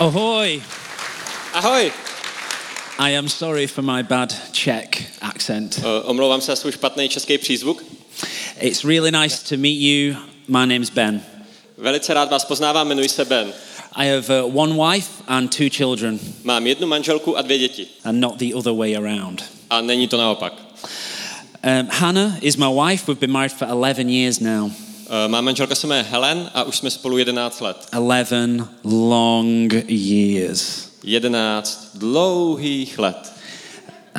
Ahoy! Ahoj! I am sorry for my bad Czech accent. Uh, omlouvám se za svůj špatný český přízvuk. It's really nice to meet you. My name's Ben. Velice rád vás poznávám, jmenuji se Ben. I have uh, one wife and two children, Mám jednu manželku a dvě děti. and not the other way around. A není to naopak. Um, Hannah is my wife. We've been married for 11 years now. Uh, má manželka se jmenuje Helen a už jsme spolu 11 let. 11 long years. 11 dlouhých let.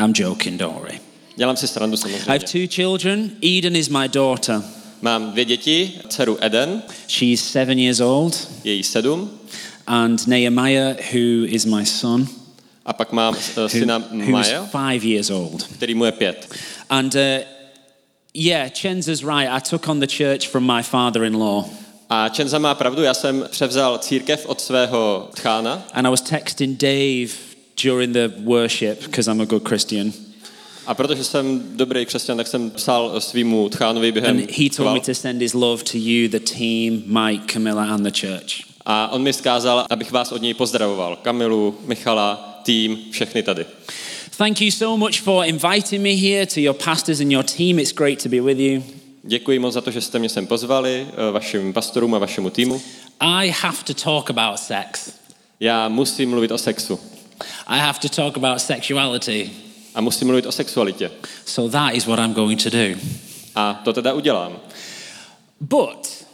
I'm joking, don't worry. Dělám si srandu I have samozřejmě. two children. Eden is my daughter. Mám dvě děti, dceru Eden, She's seven years old, je jí sedm, and Nehemiah, who is my son, a pak mám who, syna who's Maja, five years old. který mu je pět. And uh, yeah, Chenza's right. I took on the church from my father in law. A Čenza má pravdu, já jsem převzal církev od svého tchána And I was texting Dave during the worship because I'm a good Christian. a protože jsem dobrý křesťan, tak jsem psal svýmu tchánovi během And he told me to send his love to you, the team, Mike, Camilla, and the church. A on mi zkázal, abych vás od něj pozdravoval. Kamilu, Michala, tým, všechny tady. Thank you so much for inviting me here to your pastors and your team. It's great to be with you. Děkuji moc za to, že jste mě sem pozvali, eh, vašim pastorům a vašemu týmu. I have to talk about sex. Já musím mluvit o sexu I have to talk about sexuality. a musím mluvit o sexualitě. So that is what I'm going to do. A to teda udělám. But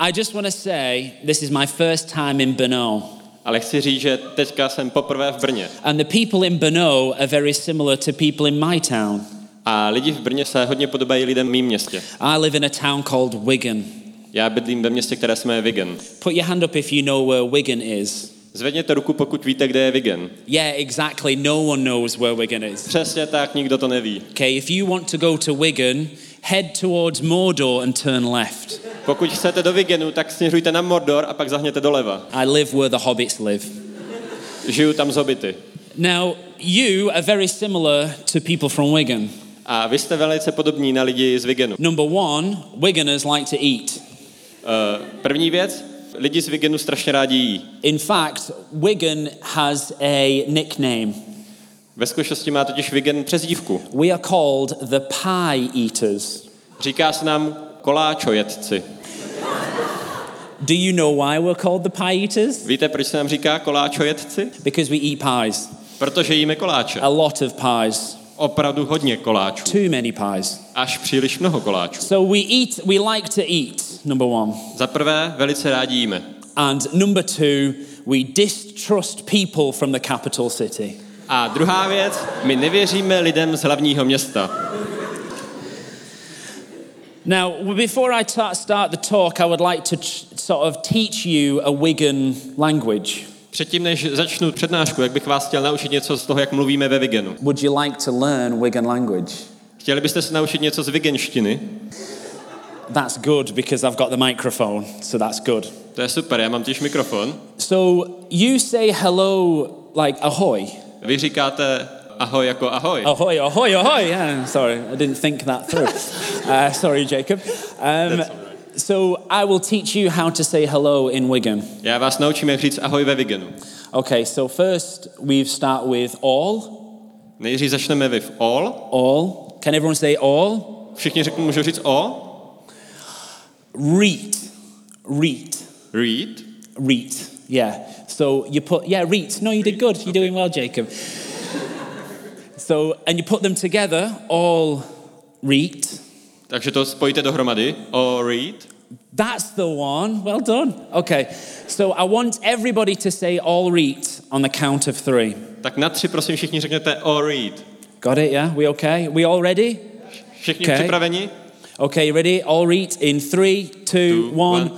I just want to say this is my first time in Brno. Ale chci říct, že teďka jsem poprvé v Brně. And the people in Brno are very similar to people in my town. A lidi v Brně se hodně podobají lidem v mým městě. I live in a town called Wigan. Já bydlím ve městě, které se jmenuje Wigan. Put your hand up if you know where Wigan is. Zvedněte ruku, pokud víte, kde je Wigan. Yeah, exactly. No one knows where Wigan is. Přesně tak, nikdo to neví. Okay, if you want to go to Wigan, head towards Mordor and turn left. Pokud chcete do Wiganu, tak směřujte na Mordor a pak zahněte doleva. I live where the hobbits live. Žiju tam z hobity. Now, you are very similar to people from Wigan. A vy jste velice podobní na lidi z Wiganu. Number one, Wiganers like to eat. Uh, první věc, lidi z Wiganu strašně rádi jí. In fact, Wigan has a nickname. Ve skutečnosti má totiž Wigan přezdívku. We are called the pie eaters. Říká se nám koláčojedci. Do you know why we're called the pie eaters? Víte, proč se nám říká koláčojedci? Because we eat pies. Protože jíme koláče. A lot of pies. Opravdu hodně koláčů. Too many pies. Až příliš mnoho koláčů. So we eat, we like to eat, number one. Za prvé, velice rádi jíme. And number two, we distrust people from the capital city. A druhá věc, my nevěříme lidem z hlavního města. Now, before I ta- start the talk, I would like to ch- sort of teach you a Wigan language. Předtím, než začnu přednášku, jak bych vás chtěl naučit něco z toho, jak mluvíme ve Vigenu. Would you like to learn Wigan language? Chtěli byste se naučit něco z vigenštiny? That's good because I've got the microphone, so that's good. To je super, já mám těž mikrofon. So you say hello like ahoy. Vy říkáte ahoj jako ahoj. Ahoy, ahoy, ahoy. Yeah, sorry, I didn't think that through. Uh, sorry, Jacob. Um, so I will teach you how to say hello in Wigan. Já vás naučím, jak říct ahoj ve Vigenu. Okay, so first we start with all. Nejdřív začneme v all. All. Can everyone say all? Všichni řeknu, můžu říct o. Read. Read. Read. Read. Yeah. So you put, yeah, read. No, you did good. You're doing well, Jacob. So, and you put them together, all read. Takže to spojíte dohromady. O read. That's the one. Well done. Okay. So I want everybody to say all read on the count of three. Tak na tři prosím všichni řekněte o read. Got it, yeah? We okay? We all ready? Všichni Okay. připraveni? Okay, ready? All read in three, two, Two, one. one.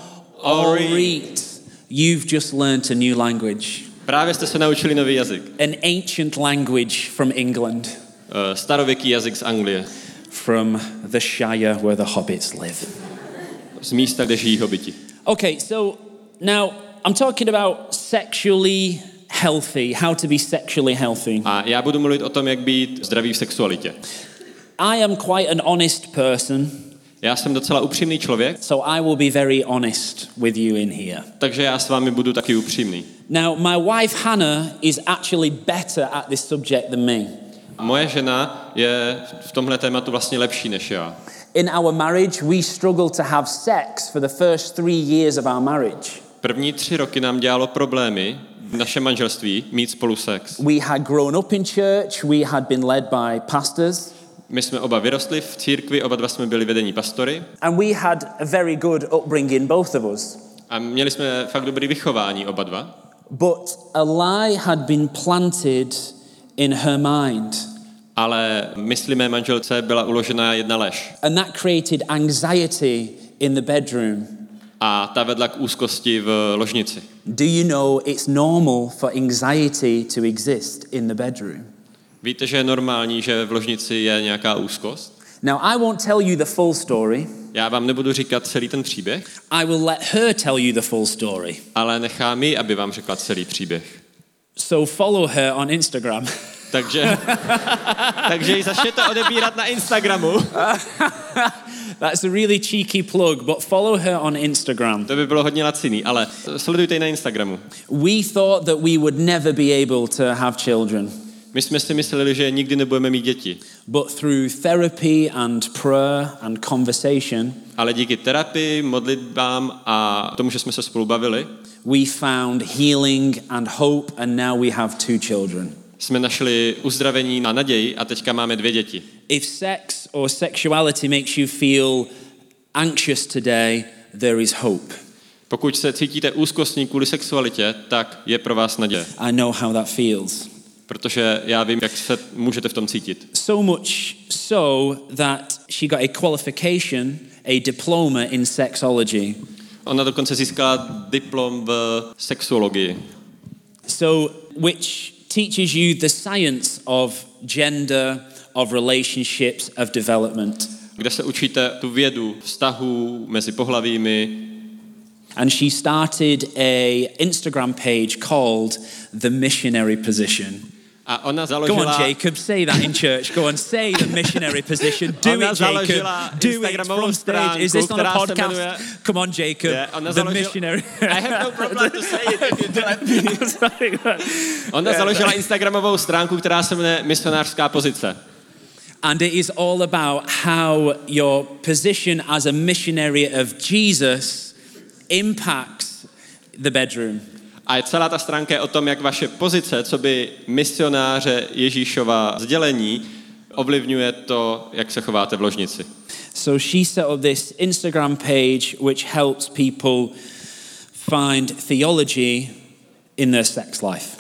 All All read. You've just learnt a new language, Právě jste se naučili nový jazyk. an ancient language from England, Eh, Starověký jazyk z Anglie. from the Shire where the hobbits live. Z místa, kde žijí hobiti. Okay, so now I'm talking about sexually healthy, how to be sexually healthy. A já budu mluvit o tom, jak být zdravý v sexualitě. I am quite an honest person, Já jsem docela upřímný člověk, so I will be very honest with you in here. takže já s vámi budu taky upřímný. Now, my wife Hannah is actually better at this subject than me. Moje žena je v tomhle tématu vlastně lepší než já. In our marriage, we struggled to have sex for the first three years of our marriage. První tři roky nám dělalo problémy v našem manželství mít spolu sex. We had grown up in church, we had been led by pastors, My jsme oba vyrostli v církvi, oba dva jsme byli vedení pastory and we had a very good upbringing, both of us. a měli jsme fakt dobrý vychování oba dva. But a lie had been planted in her mind, Ale mysli mé manželce byla uložena jedna lež. and that created anxiety in the bedroom. A ta vedla k úzkosti v ložnici. Do you know it's normal for anxiety to exist in the bedroom? Víte, že je normální, že v ložnici je nějaká úzkost? Now, I won't tell you the full story. Já vám nebudu říkat celý ten příběh, I will let her tell you the full story. ale nechám ji, aby vám řekla celý příběh. So follow her on Instagram. Takže, takže ji začněte odebírat na Instagramu. That's a really cheeky plug, but follow her on Instagram. To by bylo hodně laciný, ale sledujte ji na Instagramu. We thought that we would never be able to have children, My jsme si mysleli, že nikdy nebudeme mít děti, but through therapy and prayer and conversation, ale díky terapii, modlitbám a tomu, že jsme se spolu bavili, we found healing and hope, and now we have two children. jsme našli uzdravení a naději a teďka máme dvě děti. If sex or sexuality makes you feel anxious today, there is hope. Pokud se cítíte úzkostní kvůli sexualitě, tak je pro vás naděje. I know how that feels. Protože já vím, jak se můžete v tom cítit. So much so that she got a qualification, a diploma in sexology. Ona dokonce získala diplom v sexuologii, So, which teaches you the science of gender, of relationships, of development. kde se učíte tu vědu vztahů mezi pohlavími. And she started a Instagram page called The Missionary Position. A ona Go on, Jacob, say that in church. Go on, say the missionary position. Do Ona it, Jacob. Do it from stage. Is this on a podcast? jmenuje- Come on, Jacob. Je, ona the založila- missionary. I have no problem to say it if you do it. Sorry. Ona založila Instagramovou stránku, která se jmenuje Misionářská pozice. And it is all about how your position as a missionary of Jesus impacts the bedroom. A je celá ta stránka je o tom, jak vaše pozice, co by misionáře Ježíšova sdělení, ovlivňuje to, jak se chováte v ložnici. So she set up this Instagram page which helps people find theology in their sex life.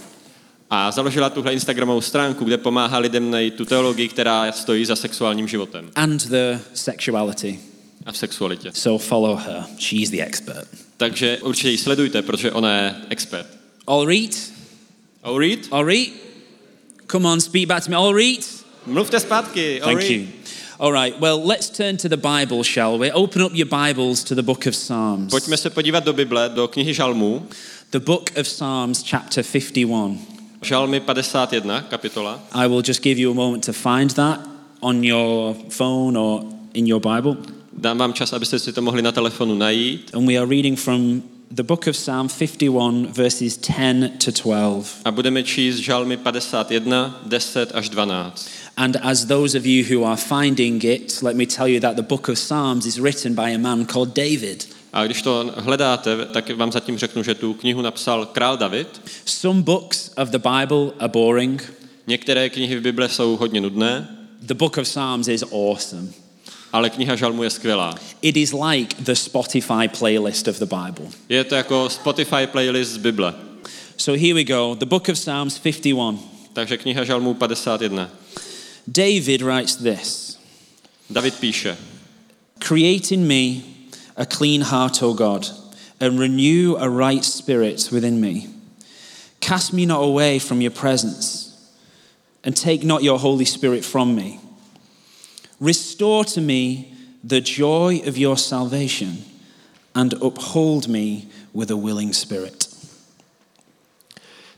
A založila tuhle Instagramovou stránku, kde pomáhá lidem najít tu teologii, která stojí za sexuálním životem and the sexuality. a v sexualitě. So follow her. She's the expert. Takže určitě ji sledujte, protože ona je expert. All right? All read? All right? Come on, speak back to me. All right? Mluvte zpátky. All Thank read. you. All right, well, let's turn to the Bible, shall we? Open up your Bibles to the book of Psalms. Pojďme se podívat do Bible, do knihy Žalmů. The book of Psalms, chapter 51. Žalmy 51, kapitola. I will just give you a moment to find that on your phone or in your Bible. Dám vám čas, abyste si to mohli na telefonu najít. And we are reading from the book of Psalm 51, verses 10 to 12. A budeme číst Žalmy 51, 10 až 12. And as those of you who are finding it, let me tell you that the book of Psalms is written by a man called David. A když to hledáte, tak vám zatím řeknu, že tu knihu napsal král David. Some books of the Bible are boring. Některé knihy v Bible jsou hodně nudné, The book of Psalms is awesome. Ale kniha Žalmu je skvělá. It is like the Spotify playlist of the Bible. Je to jako Spotify playlist z Bible. So here we go. The book of Psalms 51. Takže kniha Žalmů 51. David writes this David píše, Create in me a clean heart, O God, and renew a right spirit within me. Cast me not away from your presence, and take not your Holy Spirit from me. Restore to me the joy of your salvation, and uphold me with a willing spirit.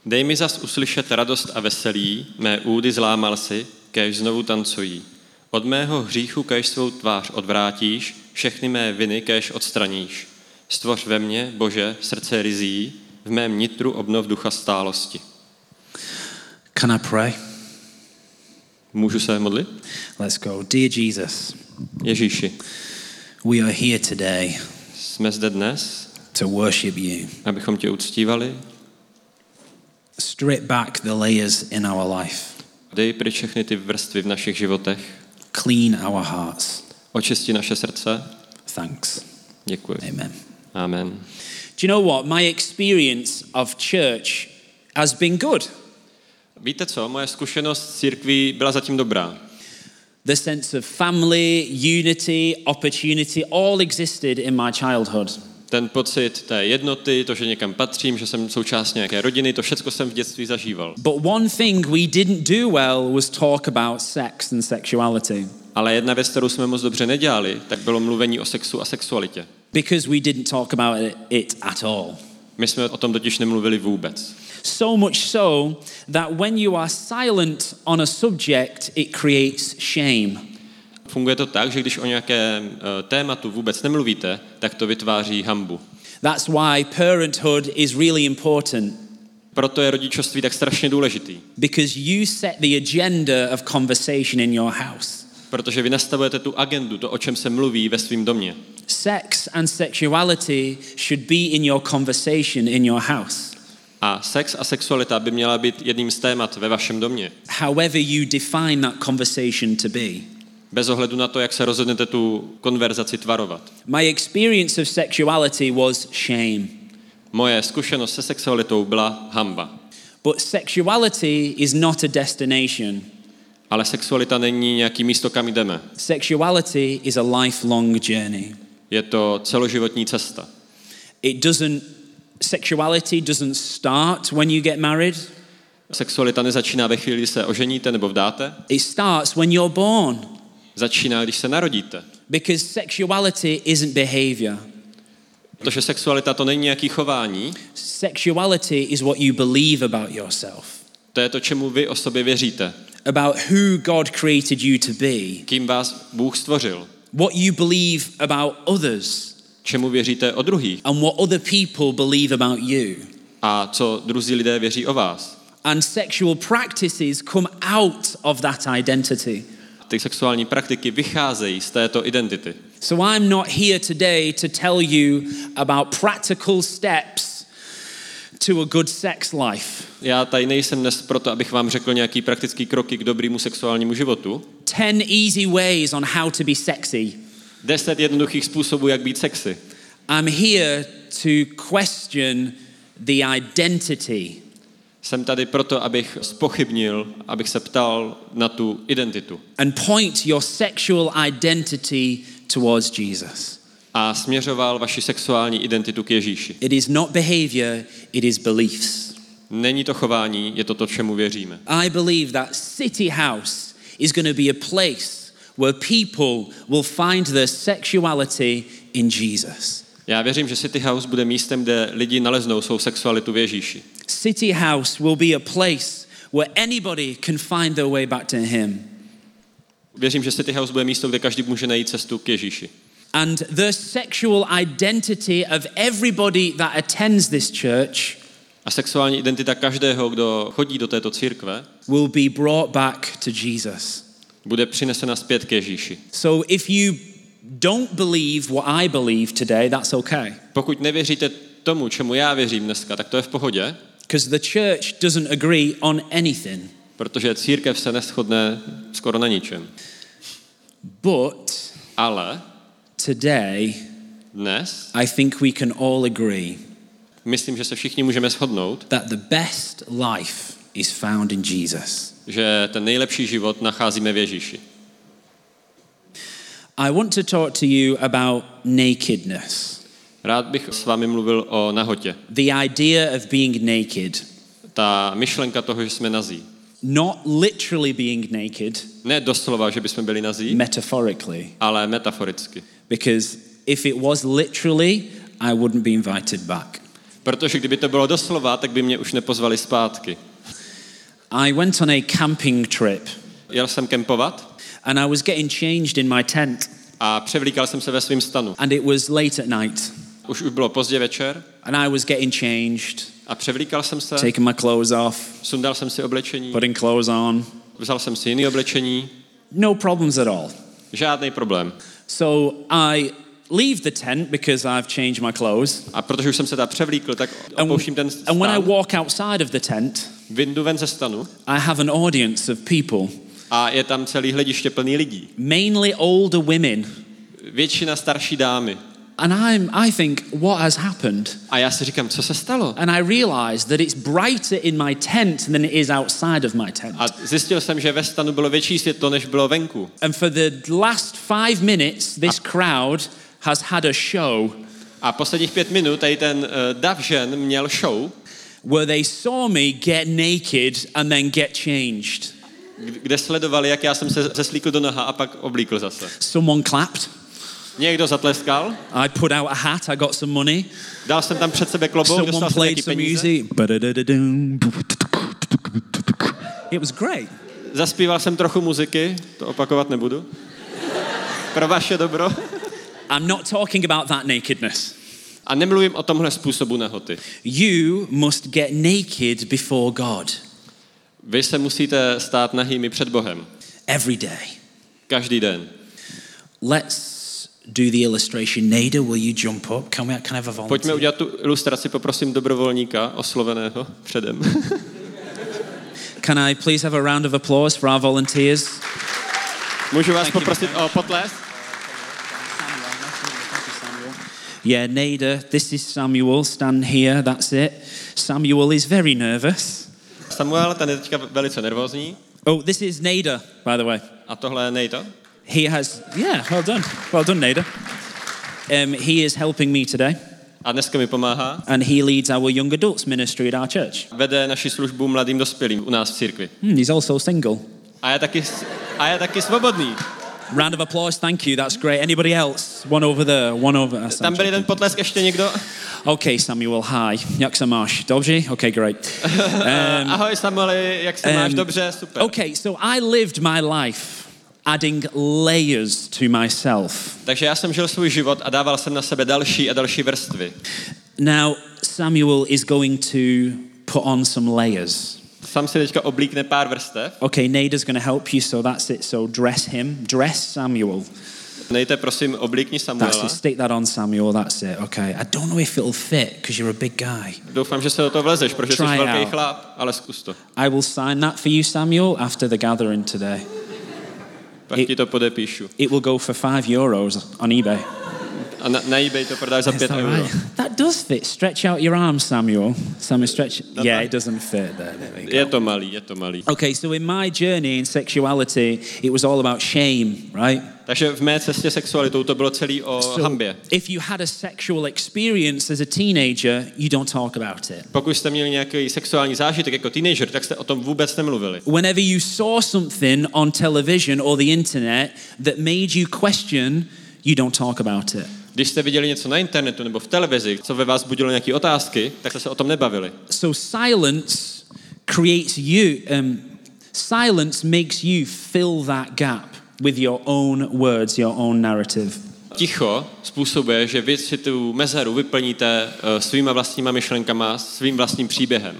dej mi zas uslyšet radost a veselí, mé údy zlámal si, kéž znovu tancují. Od mého hříchu kéž svou tvář odvrátíš, všechny mé viny kéž odstraníš. Stvoř ve mně, Bože, srdce rizí, v v mém nitru obnov ducha stálosti. Can I pray? Můžu se modlit? Let's go. Dear Jesus, Ježíši, we are here today jsme zde dnes, to worship you. abychom tě uctívali. Strip back the layers in our life, Dej pryč všechny ty vrstvy v našich životech. clean our hearts. Očisti naše srdce. Thanks. Děkuji. Amen. Amen. Do you know what? My experience of church has been good. Víte co, moje zkušenost s církví byla zatím dobrá. The sense of family, unity, opportunity all existed in my childhood. Ten pocit té jednoty, to, že někam patřím, že jsem součást nějaké rodiny, to všechno jsem v dětství zažíval. But one thing we didn't do well was talk about sex and sexuality Ale jedna věc, kterou jsme moc dobře nedělali, tak bylo mluvení o sexu a sexualitě. because we didn't talk about it, at all. My jsme o tom totiž nemluvili vůbec. So much so that when you are silent on a subject, it creates shame. Funguje to tak, že když o nějakém eh, tématu vůbec nemluvíte, tak to vytváří hambu. That's why parenthood is really important Proto je rodičovství tak strašně důležitý. because you set the agenda of conversation in your house. Protože vy nastavujete tu agendu, to, o čem se mluví ve svém domě. Sex and sexuality should be in your conversation in your house. A sex a sexualita by měla být jedním z témat ve vašem domě. However, you define that conversation to be. Bez ohledu na to, jak se rozhodnete tu konverzaci tvarovat. My experience of sexuality was shame. Moje zkušenost se sexualitou byla hamba. But sexuality is not a destination. Ale sexualita není nějaký místo, kam jdeme. Sexuality is a lifelong journey. Je to celoživotní cesta. It doesn't, sexuality doesn't start when you get married, Sexualita nezačíná ve chvíli, kdy se oženíte nebo vdáte. it starts when you're born. Začíná, když se narodíte. Because sexuality isn't behavior. Protože sexualita to není nějaký chování, Sexuality is what you believe about yourself, to je to, čemu vy o sobě věříte. about who God created you to be, Kým vás Bůh stvořil. what you believe about others, Čemu věříte o druhých. and what other people believe about you. A co druzí lidé věří o vás. And sexual practices come out of that identity. Ty sexuální praktiky vycházejí z této identity. So I'm not here today to tell you about practical steps to a good sex life. Já tady nejsem dnes proto, abych vám řekl nějaký praktický kroky k dobrému sexuálnímu životu. 10 easy ways on how to be sexy. Deset jednoduchých způsobů, jak být sexy. I'm here to question the identity. Jsem tady proto, abych spochybnil, abych se ptal na tu identitu. and point your sexual identity towards Jesus. A směřoval vaši sexuální identitu k Ježíši. It is not behavior, it is beliefs. Není to chování, je to to, čemu věříme. I believe that City House is going to be a place where people will find their sexuality in Jesus. Já věřím, že City House bude místem, kde lidi naleznou svou sexualitu v Ježíši. City House will be a place where anybody can find their way back to Him. Věřím, že City House bude místo, kde každý může najít cestu k Ježíši. And the sexual identity of everybody that attends this church A sexuální identita každého, kdo chodí do této církve, will be brought back to Jesus. Bude přinesena zpět k Ježíši. So if you don't believe what I believe today, that's okay. Pokud nevěříte tomu, čemu já věřím dneska, tak to je v pohodě, Because the church doesn't agree on anything. protože církev se neschodne skoro na ničem. But Ale today, dnes I think we can all agree myslím, že se všichni můžeme shodnout, that the best life is found in Jesus. Že ten nejlepší život nacházíme v Ježíši. I want to talk to you about nakedness, Rád bych s vámi mluvil o nahotě. the idea of being naked. Ta myšlenka toho, že jsme nazí. Not literally being naked, Ne doslova, že bychom byli nazí, metaphorically. ale metaforicky. Because if it was literally, I wouldn't be invited back. Protože kdyby to bylo doslova, tak by mě už nepozvali zpátky. I went on a camping trip. Jel jsem kempovat? And I was getting changed in my tent, a převlíkal jsem se ve svém stanu. and it was late at night, Už už bylo pozdě večer. And I was getting changed, A převlíkal jsem se, taken my clothes off, sundal jsem si oblečení, putting clothes on. vzal jsem si jiný oblečení, No problems at all. žádný problém. So I leave the tent because I've changed my clothes. A protože už jsem se tam převlíkl, tak opouštím ten and when I walk outside of the tent, vyndu ven ze stanu I have an audience of people, a je tam celý hlediště plný lidí. mainly older women. Většina starší dámy. And I'm, I think, what has happened? A já si říkám, co se stalo? And I realize that it's brighter in my tent than it is outside of my tent. A zjistil jsem, že ve stanu bylo větší světlo, než bylo venku. And for the last five minutes, this crowd has had a show A posledních pět minut tady ten uh, dav žen měl show, where they saw me get naked and then get changed. kde sledovali, jak já jsem se zeslíkl do noha a pak oblíkl zase. Someone clapped. Někdo zatleskal, I put out a hat. I got some money. dal jsem tam před sebe klobouk, Someone dostal jsem nějaký peníze, music. It was great. zaspíval jsem trochu muziky, to opakovat nebudu. Pro vaše dobro. I'm not talking about that nakedness. A nemluvím o tomhle způsobu nahoty. You must get naked before God Vy se musíte stát nahými před Bohem. every day. Každý den. Let's do the illustration. Nada, will you jump up? Can we? Can I have a volunteer? Pojďme udělat tu ilustraci, poprosím dobrovolníka osloveného předem. Can I please have a round of applause for our volunteers? Můžu vás Thank you. poprosit o potlesk? Yeah, Nader, this is Samuel. Stand here. That's it. Samuel is very nervous. Samuel, ten je teďka velice nervózní. Oh, this is Nader, by the way. A tohle je Nejto. He has, yeah, well done. Well done, Nada. Um, he is helping me today, A dneska mi pomáhá. and he leads our young adults ministry at our church. Vede naši službu mladým dospělým u nás v církvi. Hmm, he's also single. A je taky, a je taky svobodný. Round of applause, thank you. That's great. Anybody else? One over there, one over there. Tam byl jeden potlesk ještě někdo? Okay, Samuel, hi. Jak se máš? Dobře? Okay, great. Um, Ahoj Samueli, jak se máš? um, Dobře, super. Okay, so I lived my life adding layers to myself. Takže já jsem žil svůj život a dával jsem na sebe další a další vrstvy. Now, Samuel is going to put on some layers. Sam si teďka oblíkne pár vrstev. Okay, Nada's going to help you, so that's it. So dress him. Dress Samuel. Nejte prosím oblíkni That's it. Stick that on, Samuel. That's it. Okay. I don't know if it'll fit because you're a big guy. Doufám, že se do toho vlezeš, protože jsi Try velký out. chlap, ale zkus to. I will sign that for you, Samuel, after the gathering today. Pak ti to podepíšu. It will go for five euros on eBay. A na, na eBay to prodáš za Is 5 that euro. That does fit. Stretch out your arms, Samuel. Samuel, stretch. Yeah, it doesn't fit there. There. Je to malý, je to malý. Okay, so in my journey in sexuality, it was all about shame, right? Takže v mé cestě sexualitou to bylo celý o So hambě. if you had a sexual experience as a teenager, you don't talk about it. Pokud jste měli nějaký sexuální zážitek jako teenager, tak jste o tom vůbec nemluvili. Whenever you saw something on television or the internet that made you question, you don't talk about it. Když jste viděli něco na internetu nebo v televizi, co ve vás budilo nějaké otázky, tak jste se o tom nebavili. So silence creates you, um, silence makes you fill that gap with your own words, your own narrative. Ticho způsobuje, že vy si tu mezeru vyplníte uh, svýma vlastníma myšlenkama, svým vlastním příběhem.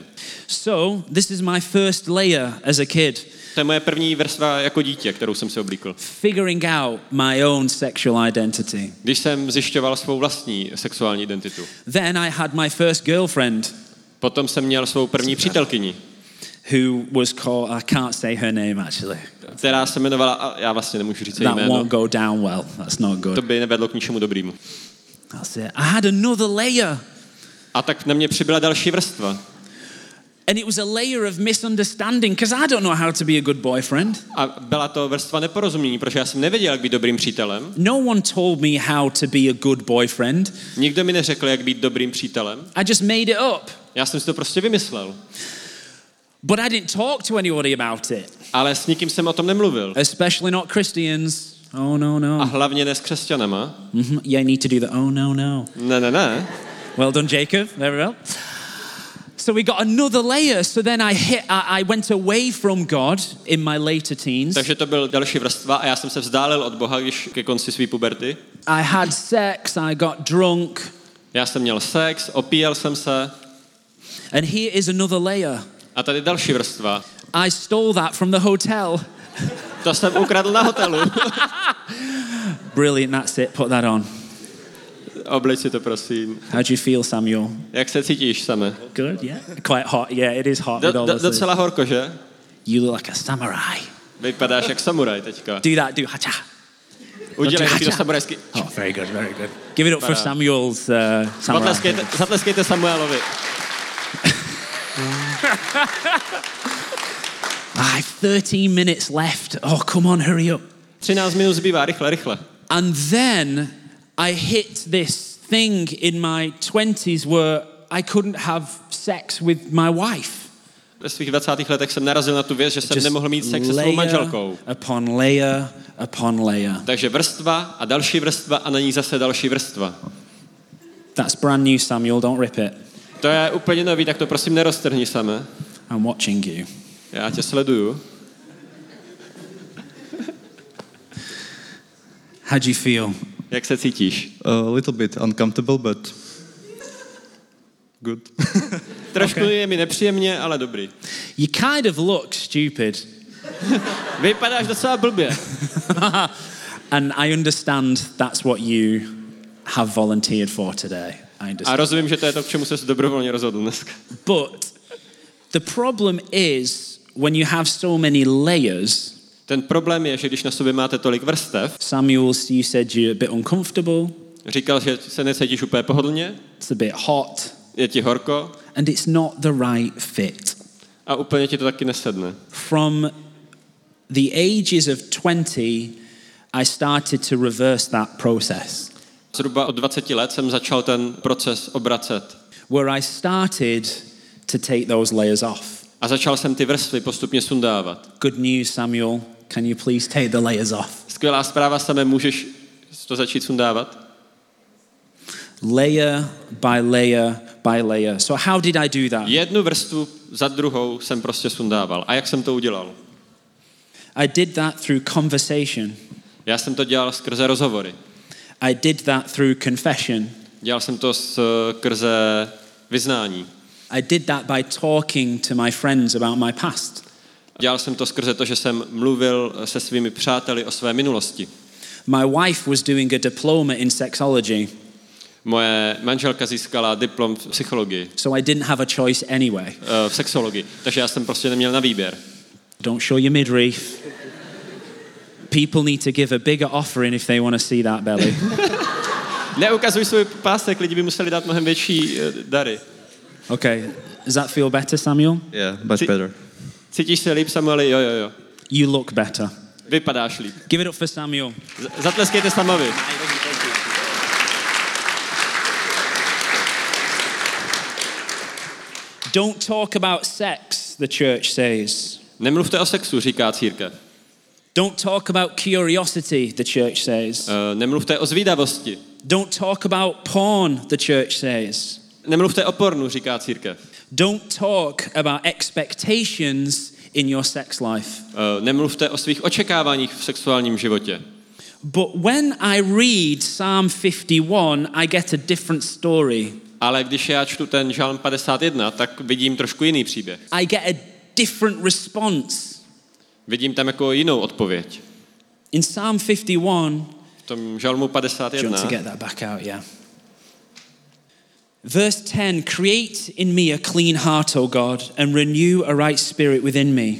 So this is my first layer as a kid, To je moje první vrstva jako dítě, kterou jsem si oblíkl. figuring out my own sexual identity. Když jsem zjišťoval svou vlastní sexuální identitu. Then I had my first girlfriend Potom jsem měl svou první přítelkyni, who was called, I can't say her name actually. která se jmenovala, já vlastně nemůžu říct její That jméno, won't go down well. That's not to good. by nevedlo k ničemu dobrému. That's it. I had another layer. A tak na mě přibyla další vrstva. And it was a layer of misunderstanding because I don't know how to be a good boyfriend. A byla to vrstva neporozumění, protože já jsem nevěděl, jak být dobrým přítelem. No one told me how to be a good boyfriend. Nikdo mi neřekl, jak být dobrým přítelem. I just made it up. Já jsem si to prostě vymyslel. But I didn't talk to anybody about it, Ale s nikým jsem o tom nemluvil. especially not Christians. Oh, no, A no. hlavně ne s křesťanama. Mhm. Yeah, I need to do the oh, no, no. Ne, ne, ne. Well done, Jacob. Very well. So we got another layer. So then I hit, I, I went away from God in my later teens. Takže to byl další vrstva a já jsem se vzdálil od Boha, když ke konci své puberty. I had sex, I got drunk, Já jsem měl sex, opíjel jsem se And here is another layer. A tady další vrstva. I stole that from the hotel. To jsem ukradl na hotelu. Brilliant, that's it. Put that on. Obleč si to, prosím. How do you feel, Samuel? Jak se cítíš, Same? Good, yeah. Quite hot. Yeah, it is hot Do, with all do, docela horko, že? You look like a samurai. Vypadáš jak samuraj teďka. Do that, do hacha. Udělej taky to samurajský. Oh, very good, very good. Give it up for. Samuel's uh, samurai. Zatleskejte, zatleskejte Samuelovi. I have 13 minutes left. Oh, come on, hurry up. 13 minut zbývá, rychle, rychle. And then I hit this thing in my 20s where I couldn't have sex with my wife. Ve svých 20. letech jsem narazil na tu věc, že jsem nemohl mít sex se svou manželkou. upon layer upon layer. Takže vrstva a další vrstva a na ní zase další vrstva. That's brand new, Samuel. Don't rip it. To je úplně nový, tak to prosím neroztrhni samé. I'm watching you. Já tě sleduju. How do you feel? Jak se cítíš? A little bit uncomfortable, but good. Trošku je mi nepříjemně, ale dobrý. You kind of look stupid. Vypadáš docela blbě. and I understand that's what you have volunteered for today. I A understand. rozumím, že to je to, k čemu se dobrovolně rozhodl dneska. But the problem is when you have so many layers, Ten problém je, že když na sobě máte tolik vrstev, Samuel, you said you're a bit uncomfortable, říkal, že se necítíš úplně pohodlně, it's a bit hot, je ti horko and it's not the right fit. a úplně ti to taky nesedne. From the ages of 20, I started to reverse that process, Zhruba od 20 let jsem začal ten proces obracet. where I started to take those layers off. A začal jsem ty vrstvy postupně sundávat. Good news, Samuel. Can you please take the layers off? Skvělá zpráva, samé můžeš to začít sundávat. Layer by layer by layer. So, how did I do that? Jednu vrstvu za druhou jsem prostě sundával. A jak jsem to udělal? I did that through conversation. Já jsem to dělal skrze rozhovory. I did that through confession. Dělal jsem to skrze vyznání. I did that by talking to my friends about my past. Dělal jsem to skrze to, že jsem mluvil se svými přáteli o své minulosti. My wife was doing a diploma in sexology, Moje manželka získala diplom v psychologii, so I didn't have a choice anyway. eh, v sexologii, takže já jsem prostě neměl na výběr. Don't show your midriff. People need to give a bigger offering if they want to see that belly. Neukazuj svůj pásek, lidi by museli dát mnohem větší eh, dary. Okay, does that feel better, Samuel? Yeah, much better. Cítíš se líp, Samueli? Jo, jo, jo. You look better. Vypadáš líp. Give it up for Samuel. Z- Zatleskejte Samovi. Don't talk about sex, the church says. Nemluvte o sexu, říká církev. Don't talk about curiosity, the church says. Eh, Nemluvte o zvídavosti. Don't talk about porn, the church says. Nemluvte o pornu, říká církev. Don't talk about expectations in your sex life. Eh, Nemluvte o svých očekáváních v sexuálním životě. But when I read Psalm 51, I get a different story. Ale když já čtu ten žalm 51, tak vidím trošku jiný příběh. I get a different response. Vidím tam jako jinou odpověď. In Psalm 51, V tom žalmu do you want to 51 get that back out? Yeah. Verse 10 Create in me a clean heart, O God, and renew a right spirit within me.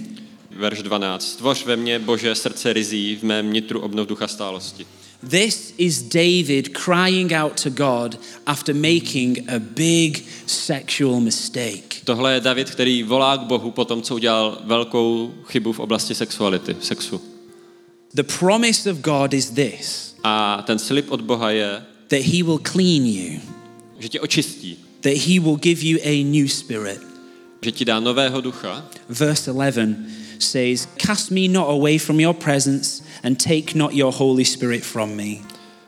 verš 12. Stvoř ve mně, Bože, srdce rizí, v mém nitru obnov ducha stálosti. This is David crying out to God after making a big sexual mistake. Tohle je David, který volá k Bohu po tom, co udělal velkou chybu v oblasti sexuality, sexu. The promise of God is this A ten slib od Boha je, that he will clean you, že tě očistí, that he will give you a new spirit. že ti dá nového ducha. Verse 11 says, Cast me not away from your presence and take not your Holy Spirit from me.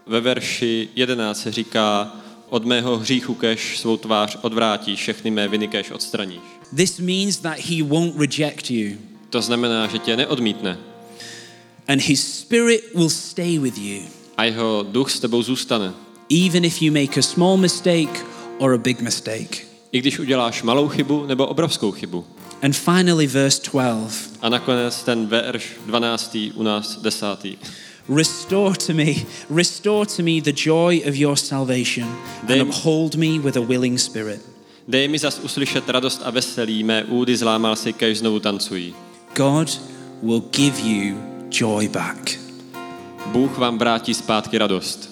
Ve verši 11 se říká, od mého hříchu kež svou tvář odvrátíš, všechny mé viny kež odstraníš. This means that he won't reject you, To znamená, že tě neodmítne and his spirit will stay with you, a jeho duch s tebou zůstane. Even if you make a small mistake or a big mistake. I když uděláš malou chybu nebo obrovskou chybu. And finally, verse 12 A nakonec ten verš 12. u nás 10. Restore to me, restore to me the joy of your salvation, and Dej- uphold me with a willing spirit. Dej mi zas uslyšet radost a veselí, mé údy zlámal si, kež znovu tancují. God will give you joy back. Bůh vám vrátí zpátky radost.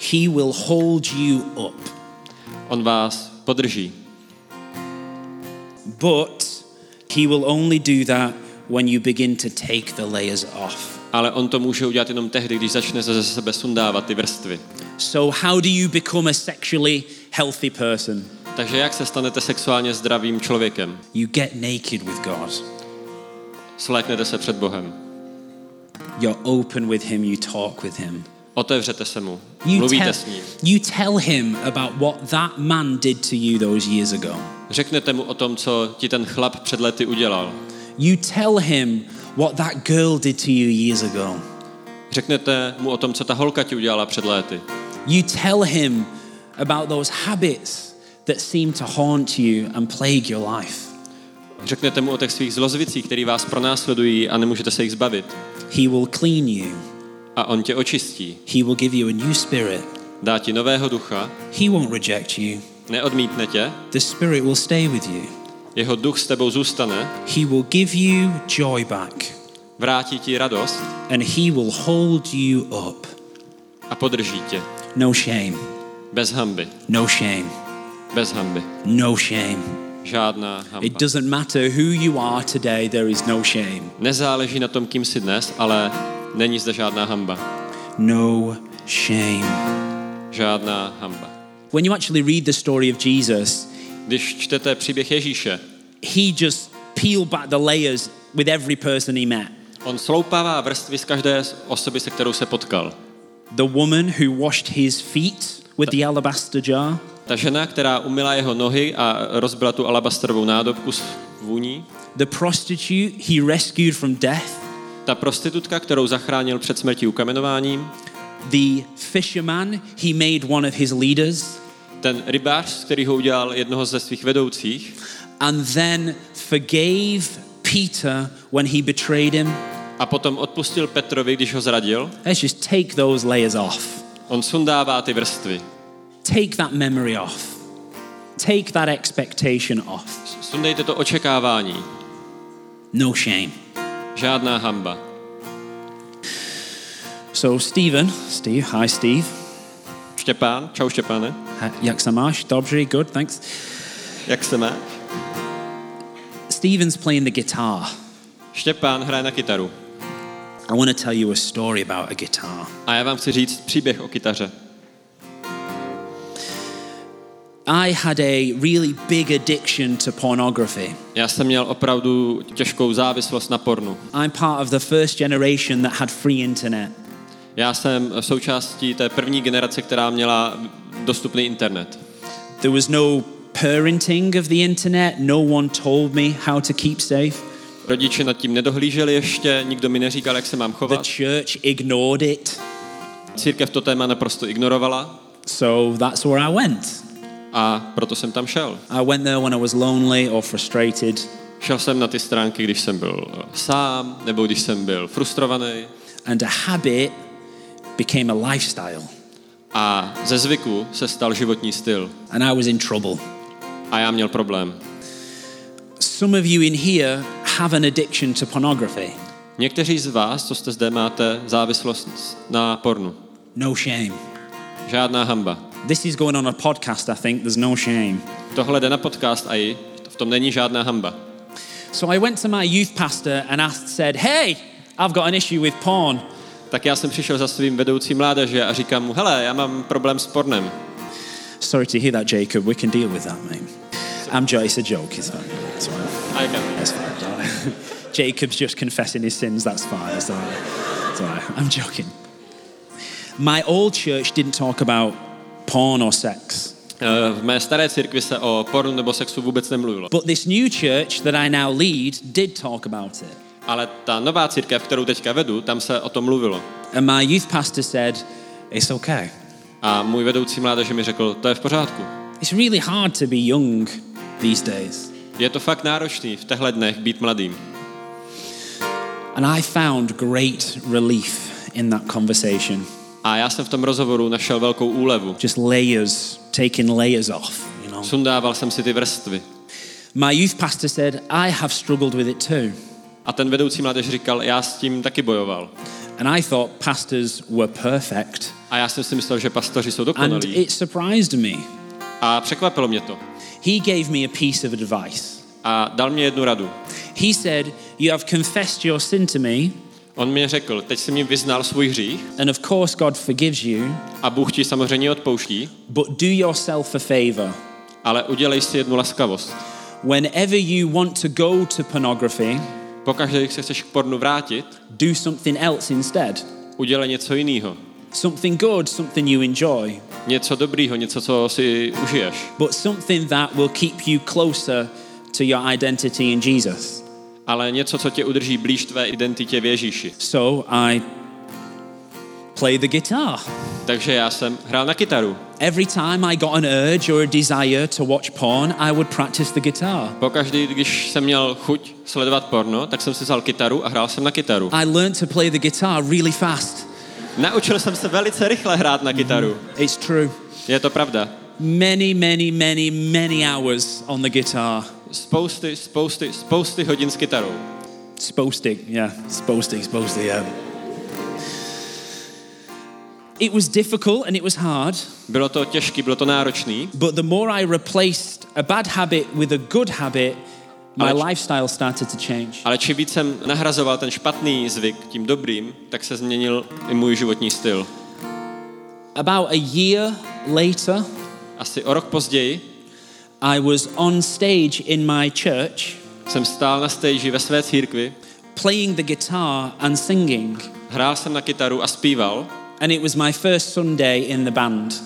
He will hold you up. On vás podrží. But he will only do that when you begin to take the layers off. Ale on to může udělat jenom tehdy, když začne ze sebe sundávat ty vrstvy. So, how do you become a sexually healthy person? Takže jak se stanete sexuálně zdravým člověkem? You get naked with God. Sléknete se před Bohem. You're open with him, you talk with him. Otevřete se mu. You Mluvíte tell, s ním. you tell him about what that man did to you those years ago. Řeknete mu o tom, co ti ten chlap před lety udělal. You tell him what that girl did to you years ago. Řeknete mu o tom, co ta holka ti udělala před léty. You tell him about those habits that seem to haunt you and plague your life. Řeknete mu o těch svých zlozvicích, který vás pronásledují a nemůžete se jich zbavit. He will clean you. A on tě očistí. He will give you a new spirit. Dá ti nového ducha, He won't reject you. neodmítne tě, The spirit will stay with you. jeho duch s tebou zůstane, He will give you joy back. vrátí ti radost And he will hold you up. a podrží tě. No shame. Bez hamby. No shame. Bez hamby. No shame. Žádná It hamba. doesn't matter who you are today, there is no shame. Nezáleží na tom, kým jsi dnes, ale není zde žádná hamba. No shame. Žádná hamba. When you actually read the story of Jesus, Když čtete příběh Ježíše, he just peeled back the layers with every person he met. on sloupává vrstvy z každé osoby, se kterou se potkal. The woman who washed his feet with the alabaster jar, Ta žena, která umila jeho nohy a rozbila tu alabastrovou nádobku s vůní. the prostitute he rescued from death, Ta prostitutka, kterou zachránil před smrtí ukamenováním. the fisherman he made one of his leaders, Ten rybář, z kterého udělal jednoho ze svých vedoucích. and then forgave Peter when he betrayed him. A potom odpustil Petrovi, když ho zradil. Let's just take those layers off. On sundává ty vrstvy. Take that memory off. Take that expectation off. Sundejte to očekávání. No shame. Žádná hamba. So, Stephen, Steve, hi, Steve. Štěpán, čau Štěpáne. Ha- Jak se máš? Dobře, good, thanks. Jak se máš? Stephen's playing the guitar. Štěpán hraje na kytaru. I want to tell you a story about a guitar. A já vám chci říct příběh o kytaře. I had a really big addiction to pornography. Já jsem měl opravdu těžkou závislost na pornu. I'm part of the first generation that had free internet. Já jsem součástí té první generace, která měla dostupný internet. There was no parenting of the internet. No one told me how to keep safe. Rodiče nad tím nedohlíželi ještě, nikdo mi neříkal, jak se mám The chovat. church ignored it. Církev to téma naprosto ignorovala So that's where I went. A proto jsem tam šel. I went there when I was lonely or frustrated. Šel jsem na ty stránky, když jsem byl sám, nebo když jsem byl frustrovaný. And a habit became a lifestyle. A ze zvyku se stal životní styl. And I was in trouble. A já měl problém. Some of you in here have an addiction to pornography. Někteří z vás, co jste zde, máte závislost na pornu. No shame. Žádná hamba. This is going on a podcast, I think. There's no shame. Tohle jde na podcast a i v tom není žádná hamba. So I went to my youth pastor and asked, said, Hey, I've got an issue with porn. Tak já jsem přišel za svým vedoucím mládeže a říkám mu, hele, já mám problém s pornem. Sorry to hear that, Jacob. We can deal with that, mate. I'm jo- it's a joke. It's fine. It's fine. A říkám, That's fine. Jacob's just confessing his sins. That's fine. It's all right. It's all right. I'm joking. My old church didn't talk about porn or sex. "Eh, v mé staré církvi se o pornu nebo sexu vůbec nemluvilo. But this new church that I now lead did talk about it. Ale ta nová církev, kterou teďka vedu, tam se o tom mluvilo. And my youth pastor said, It's okay. A můj vedoucí mládeže mi řekl, to je v pořádku. It's really hard to be young these days. Je to fakt náročný v těchto dnech být mladým. And I found great relief in that conversation. A já jsem v tom rozhovoru našel velkou úlevu. Just layers, taking layers off, you know. Sundával jsem si ty vrstvy. My youth pastor said, I have struggled with it too. A ten vedoucí mládež říkal, já s tím taky bojoval. And I thought pastors were perfect. A já jsem si myslel, že pastoři jsou And dokonalí. it surprised me. A překvapilo mě to. He gave me a piece of advice. A dal mě jednu radu. He said, You have confessed your sin to me, On mě řekl, teď si mi vyznal svůj hřích and of course God forgives you, a Bůh ti samozřejmě odpouští, but do yourself a favor. ale udělej si jednu laskavost. Whenever you want to go to pornography, Pokaždé, když se chceš k pornu vrátit, do something else instead. udělej něco jiného. Something good, something you enjoy, Něco dobrýho, něco, co si užiješ. but something that will keep you closer to your identity in Jesus. Ale něco, co tě udrží blíž tvé identitě v Ježíši. So I play the guitar. Takže já jsem hrál na kytaru. Every time I got an urge or a desire to watch porn, I would practice the guitar. Pokaždý, když jsem měl chuť sledovat porno, tak jsem si vzal kytaru a hrál jsem na kytaru. I learned to play the guitar really fast. Naučil jsem se velice rychle hrát na kytaru. It's true. Je to pravda. Many, many, many, many hours on the guitar. Spousty, spousty, spousty hodin s kytarou. Spousty, yeah, spousty, spousty, yeah. It was difficult and it was hard, Bylo to těžký, bylo to náročný, but the more I replaced a bad habit with a good habit, my Ale- lifestyle started to change. ale čím víc jsem nahrazoval ten špatný zvyk tím dobrým, tak se změnil i můj životní styl. About a year later, Asi o rok později I was on stage in my church jsem stál na stage ve své církvi, playing the guitar and singing, hrál jsem na kytaru a zpíval and it was my first Sunday in the band.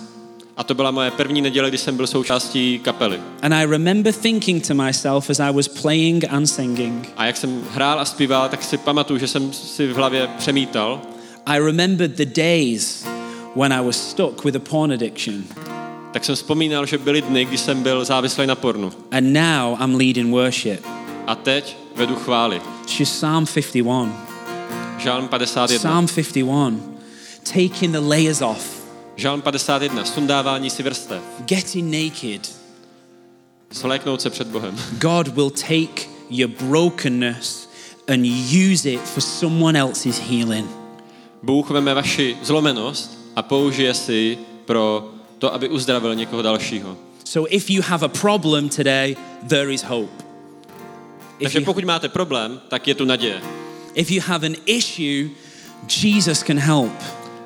a to byla moje první neděle, kdy jsem byl součástí kapely. And I remember thinking to myself as I was playing and singing, A jak jsem hrál a zpíval, tak si pamatuju, že jsem si v hlavě přemítal, I remembered the days when I was stuck with a porn addiction. Tak jsem vzpomínal, že byly dny, kdy jsem byl závislý na pornu. And now I'm leading worship. A teď vedu chvály. It's just Psalm 51. Žálm 51. Psalm 51. Taking the layers off, Žálm 51. Sundávání si vrstev. getting naked. Svléknout se před Bohem. God will take your brokenness and use it for someone else's healing. Bůh veme vaši zlomenost a použije si pro to, aby uzdravil někoho dalšího. So if you have a problem today, there is hope. If Takže pokud máte problém, tak je tu naděje. if you have an issue, Jesus can help.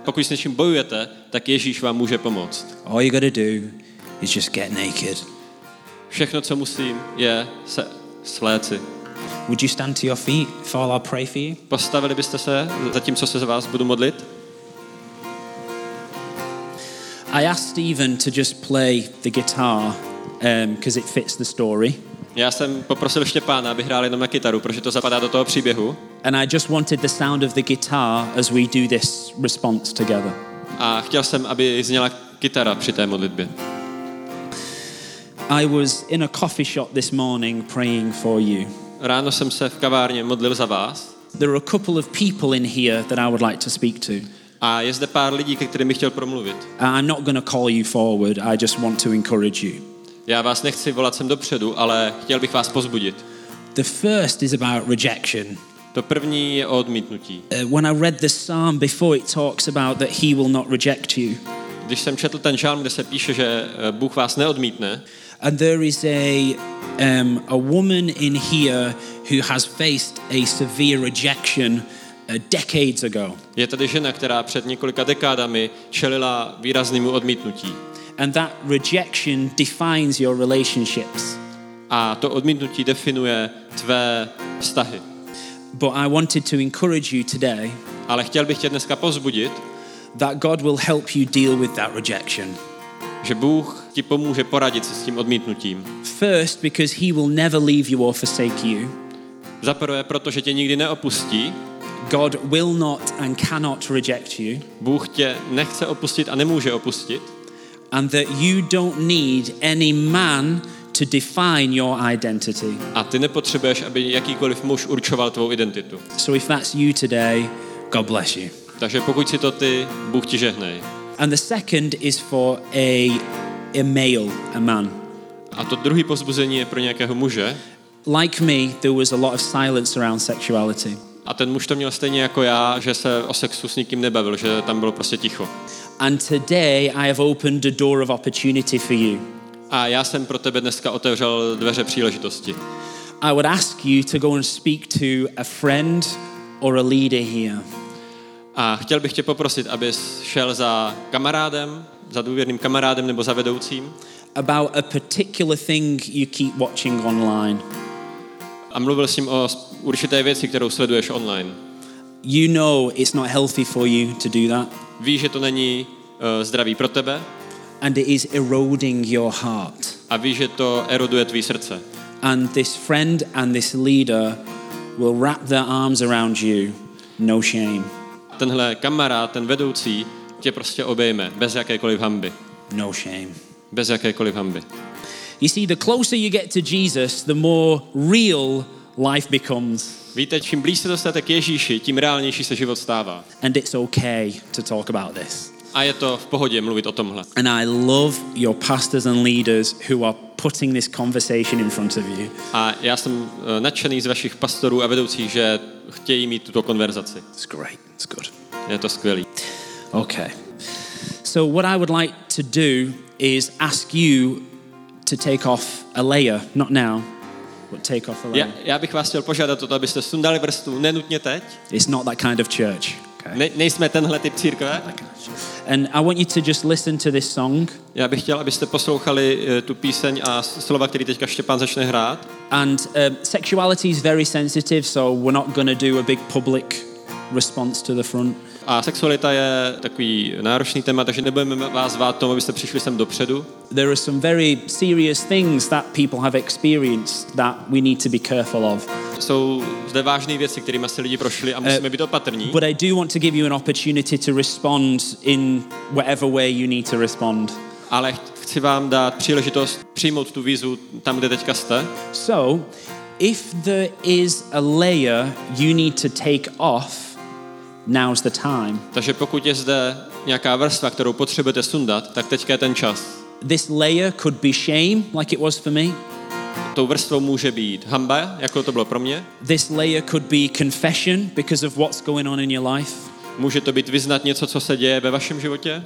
Pokud s něčím bojujete, tak Ježíš vám může pomoct. All you got to do is just get naked. Všechno, co musím, je se sléci. Would you stand to your feet if I'll pray for you? Postavili byste se, zatímco se za vás budu modlit? I asked Stephen to just play the guitar because it fits the story. Já jsem poprosil Štěpána, aby hrál jenom na kytaru, protože to zapadá do toho příběhu. And I just wanted the sound of the guitar as we do this response together. A chtěl jsem, aby zněla kytara při té modlitbě. I was in a coffee shop this morning praying for you. Ráno jsem se v kavárně modlil za vás There are a couple of people in here that I would like to speak to. A je zde pár lidí, ke kterým bych chtěl promluvit. I'm not going to call you forward, I just want to encourage you. Já vás nechci volat sem dopředu, ale chtěl bych vás pozbudit. The first is about rejection. To první je o odmítnutí. Uh, when I read the psalm before, it talks about that he will not reject you. Když jsem četl ten žálm, kde se píše, že eh, Bůh vás neodmítne, And there is a, um, a woman in here who has faced a severe rejection uh, decades ago. je tady žena, která před několika dekádami čelila výraznému odmítnutí. And that rejection defines your relationships. A to odmítnutí definuje tvé vztahy. But I wanted to encourage you today Ale chtěl bych tě dneska pozbudit, that God will help you deal with that rejection. že Bůh ti pomůže poradit se s tím odmítnutím. First, because he will never leave you or forsake you. Za prvé, protože tě nikdy neopustí, God will not and cannot reject you. Bůh tě nechce opustit a nemůže opustit. and that you don't need any man to define your identity. A ty nepotřebuješ, aby jakýkoliv muž určoval tvou identitu. So if that's you today, God bless you. Takže pokud si to ty, Bůh ti žehnej. And the second is for a, a male, a man. A to druhý pozbuzení je pro nějakého muže. Like me, there was a lot of silence around sexuality. A ten muž to měl stejně jako já, že se o sexu s nikým nebavil, že tam bylo prostě ticho. And today I have opened a door of opportunity for you. A já jsem pro tebe dneska otevřel dveře příležitosti. I would ask you to go and speak to a friend or a leader here. A chtěl bych tě poprosit, abys šel za kamarádem, za důvěrným kamarádem nebo za vedoucím about a particular thing you keep watching online. A mluvil s ním o určité věci, kterou sleduješ online. You know it's not healthy for you to do that, Víš, že to není uh, zdravý pro tebe and it is eroding your heart. a víš, že to eroduje tvý srdce. And this friend and this leader will wrap their arms around you, no shame, Tenhle kamarád, ten vedoucí, tě prostě obejme, bez jakékoliv hamby. no shame. Bez jakékoliv hamby. You see, the closer you get to Jesus, the more real life becomes. Víte, čím blíž se dostanete k Ježíši, tím reálnější se život stává. And it's okay to talk about this. A je to v pohodě mluvit o tomhle. And I love your pastors and leaders who are putting this conversation in front of you. A já jsem eh, nadšený z vašich pastorů a vedoucích, že chtějí mít tuto konverzaci. It's great. It's good. Je to skvělý. Okay. So, what I would like to do is ask you to take off a layer, not now, but take off a layer. Já, já bych vás chtěl požádat o to, abyste sundali vrstvu, nenutně teď. It's not that kind of church. Okay. Ne, nejsme tenhle typ církve. And I want you to just listen to this song. Já bych chtěl, abyste poslouchali eh, tu píseň a slova, který teďka Štěpán začne hrát. And um, sexuality is very sensitive, so we're not going to do a big public response to the front. A sexualita je takový náročný téma, takže nebudeme vás zvát tomu, abyste přišli sem dopředu. There are some very serious things that people have experienced that we need to be careful of. Jsou zde vážné věci, kterými se lidi prošli a musíme být opatrní. But I do want to give you an opportunity to respond in whatever way you need to respond. Ale chci vám dát příležitost přijmout tu výzvu tam, kde teďka jste. So, if there is a layer you need to take off, now's the time. Takže pokud je zde nějaká vrstva, kterou potřebujete sundat, tak teďka je ten čas. This layer could be shame, like it was for me. Tou vrstvou může být hamba, jako to bylo pro mě. This layer could be confession because of what's going on in your life. Může to být vyznat něco, co se děje ve vašem životě.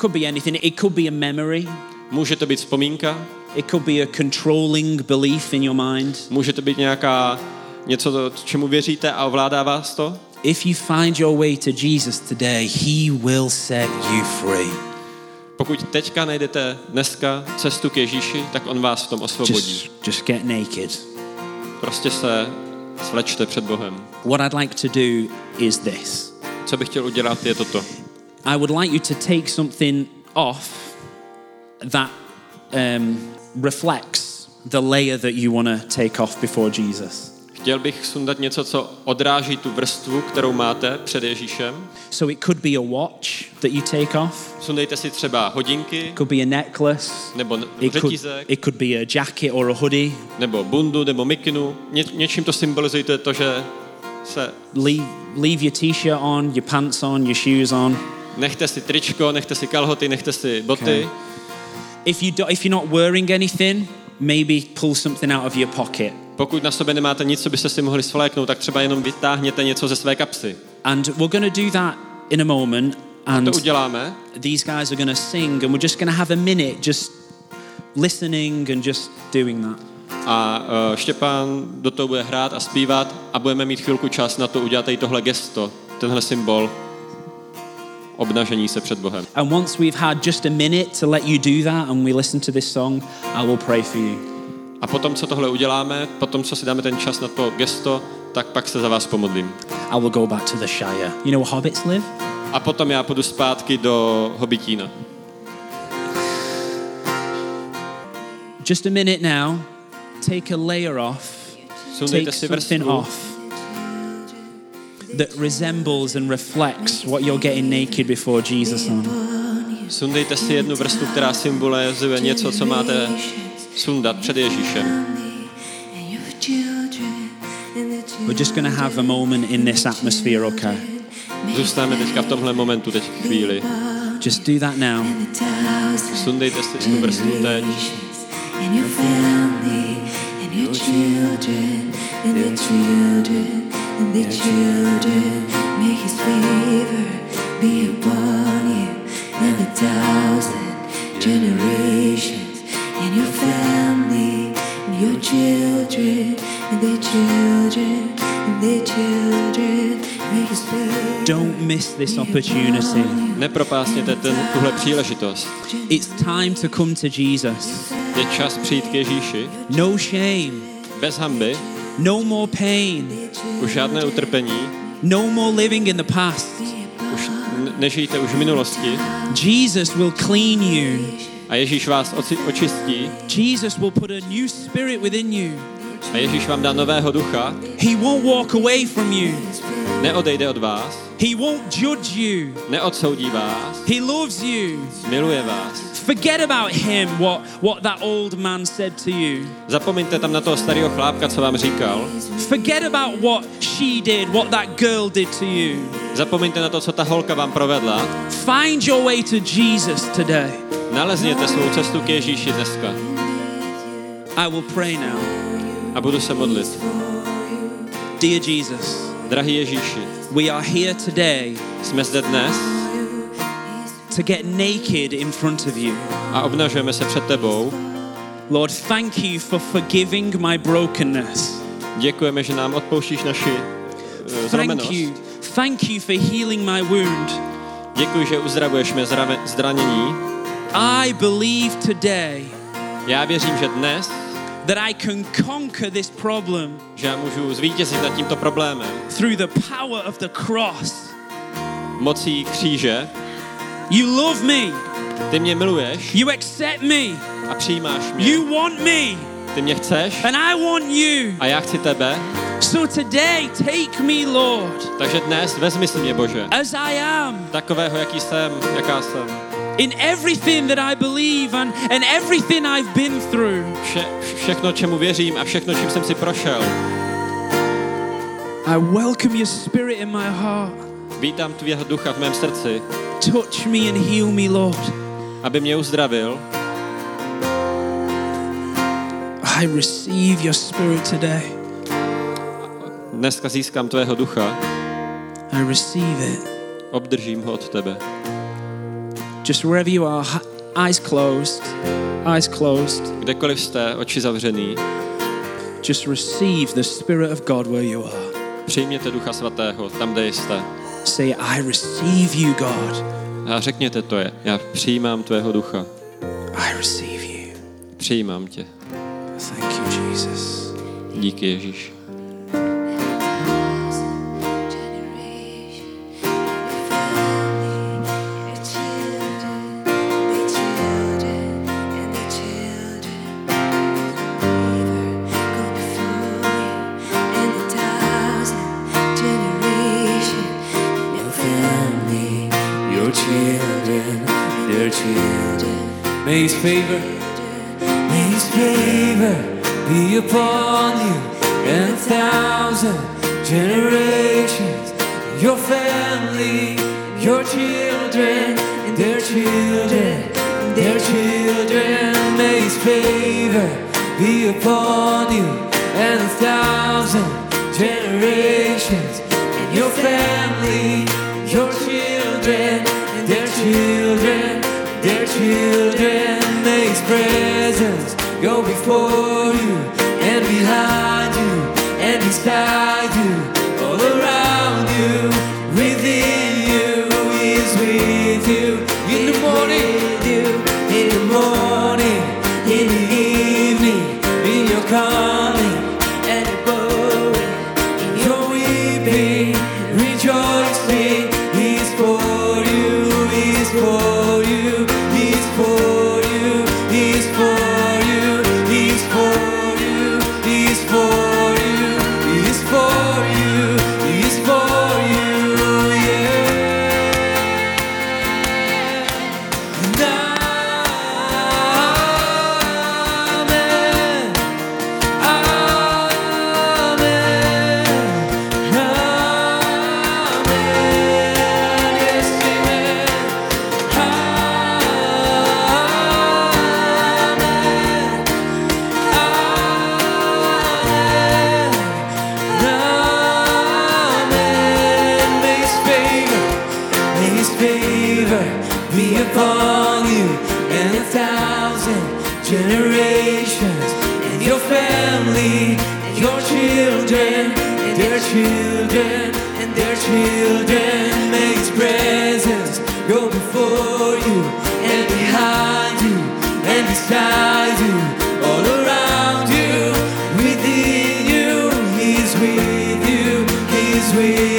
Could be anything. It could be a memory. Může to být vzpomínka. It could be a controlling belief in your mind. Může to být nějaká něco, čemu věříte a ovládá vás to. If you find your way to Jesus today, He will set you free. Pokud teďka najdete dneska cestu k Ježíši, tak on vás v tom osvobodí. Just, just get naked. Prostě se svlečte před Bohem. What I'd like to do is this Co bych chtěl udělat, je toto. I would like you to take something off that um, reflects the layer that you want to take off before Jesus. Chtěl bych sundat něco, co odráží tu vrstvu, kterou máte před Ježíšem. So it could be a watch that you take off, Sundejte si třeba hodinky, it could be a necklace, nebo it could, řetízek, it could be a jacket or a hoodie. nebo bundu, nebo mikinu. Ně, něčím to symbolizujete to, že se Leave, leave your t shirt on, your pants on, your shoes on. nechte si tričko, nechte si kalhoty, nechte si boty. Okay. If, you do, if you're not wearing anything, maybe pull something out of your pocket. Pokud na sobě nemáte nic, co byste si mohli svléknout, tak třeba jenom vytáhněte něco ze své kapsy. And we're going to do that in a moment. And To uděláme these guys are going to sing, and we're just going to have a minute just listening and just doing that. a uh, Štěpán do toho bude hrát a zpívat a budeme mít chvilku čas na to udělat tady tohle gesto, tenhle symbol obnažení se před Bohem. And once we've had just a minute to let you do that and we listen to this song, I will pray for you. A potom, co tohle uděláme, potom, co si dáme ten čas na to gesto, tak pak se za vás pomodlím. I will go back to the Shire. You know where hobbits live? A potom já půjdu zpátky do Hobitína. Just a minute now. Take a layer off. Sundejte Take si something vrstvu, off that resembles and reflects what you're getting naked before Jesus on. Sundejte si jednu vrstvu, která symbolizuje něco, co máte sundat před Ježíšem. We're just going to have a moment in this atmosphere, okay? Zůstaneme teďka v tomhle momentu, teď chvíli. Just do that now. Sundejte si tu vrstvu teď. and your family and your children and their children and the children. May his favor be upon you and a thousand generations and your family and your children and their children and their children. May his favor Don't miss this opportunity. Nepropásněte ten, tuhle příležitost. It's time to come to Jesus. Je čas přijít k Ježíši. No shame, Bez hamby, no more pain, už žádné utrpení, no more living in the past. už nežijte už v minulosti Jesus will clean you. a Ježíš vás očistí Jesus will put a new spirit within you. a Ježíš vám dá nového ducha, He won't walk away from you. neodejde od vás, He won't judge you. neodsoudí vás, He loves you. miluje vás. Forget about him, what, what that old man said to you. Zapomeňte tam na toho starého chlápka, co vám říkal. Forget about what she did, what that girl did to you. Zapomeňte na to, co ta holka vám provedla. Find your way to Jesus today. Nalezněte svou cestu k Ježíši dneska I will pray now. a budu se modlit. Dear Jesus, Drahý Ježíši, we are here today jsme zde dnes to get naked in front of you. a obnažujeme se před tebou. Lord, thank you for forgiving my brokenness. Děkujeme, že nám odpouštíš naši uh, Thank you. Thank you for healing my wound. Děkuji, že uzdravuješ mé zrave- zranění. I believe today Já věřím, že dnes, that I can conquer this problem že já můžu zvítězit nad tímto problémem through the power of the cross. mocí kříže. You love me. Ty mě miluješ You accept me. a přijímáš mě. You want me. Ty mě chceš And I want you. a já chci tebe. So today, take me, Lord, Takže dnes vezmi si mě, Bože. as I am, Takového, jaký jsem, jaká jsem. in everything that I believe and, and everything I've been through. Vše, všechno, čemu věřím a všechno, čím jsem si prošel. I welcome your spirit in my heart. Vítám tvého ducha v mém srdci, Touch me and heal me, Lord. aby mě uzdravil. I receive your spirit today. Dneska získám tvého ducha, I receive it. obdržím ho od tebe. Just wherever you are, eyes closed, eyes closed. Kdekoliv jste, oči zavřený, Just receive the Spirit of God where you are. přijměte ducha svatého tam, kde jste. Say, I receive you, God. A řekněte to je, já přijímám tvého ducha. I receive you. Přijímám tě. Thank you, Jesus. Díky Ježíš. Upon you and a thousand generations. And your family, your children, and their children, their children. May His presence go before you and behind you and beside generations and your family and your children and their children and their children. makes His presence go before you and behind you and beside you, all around you, within you. He's with you. He's with. You.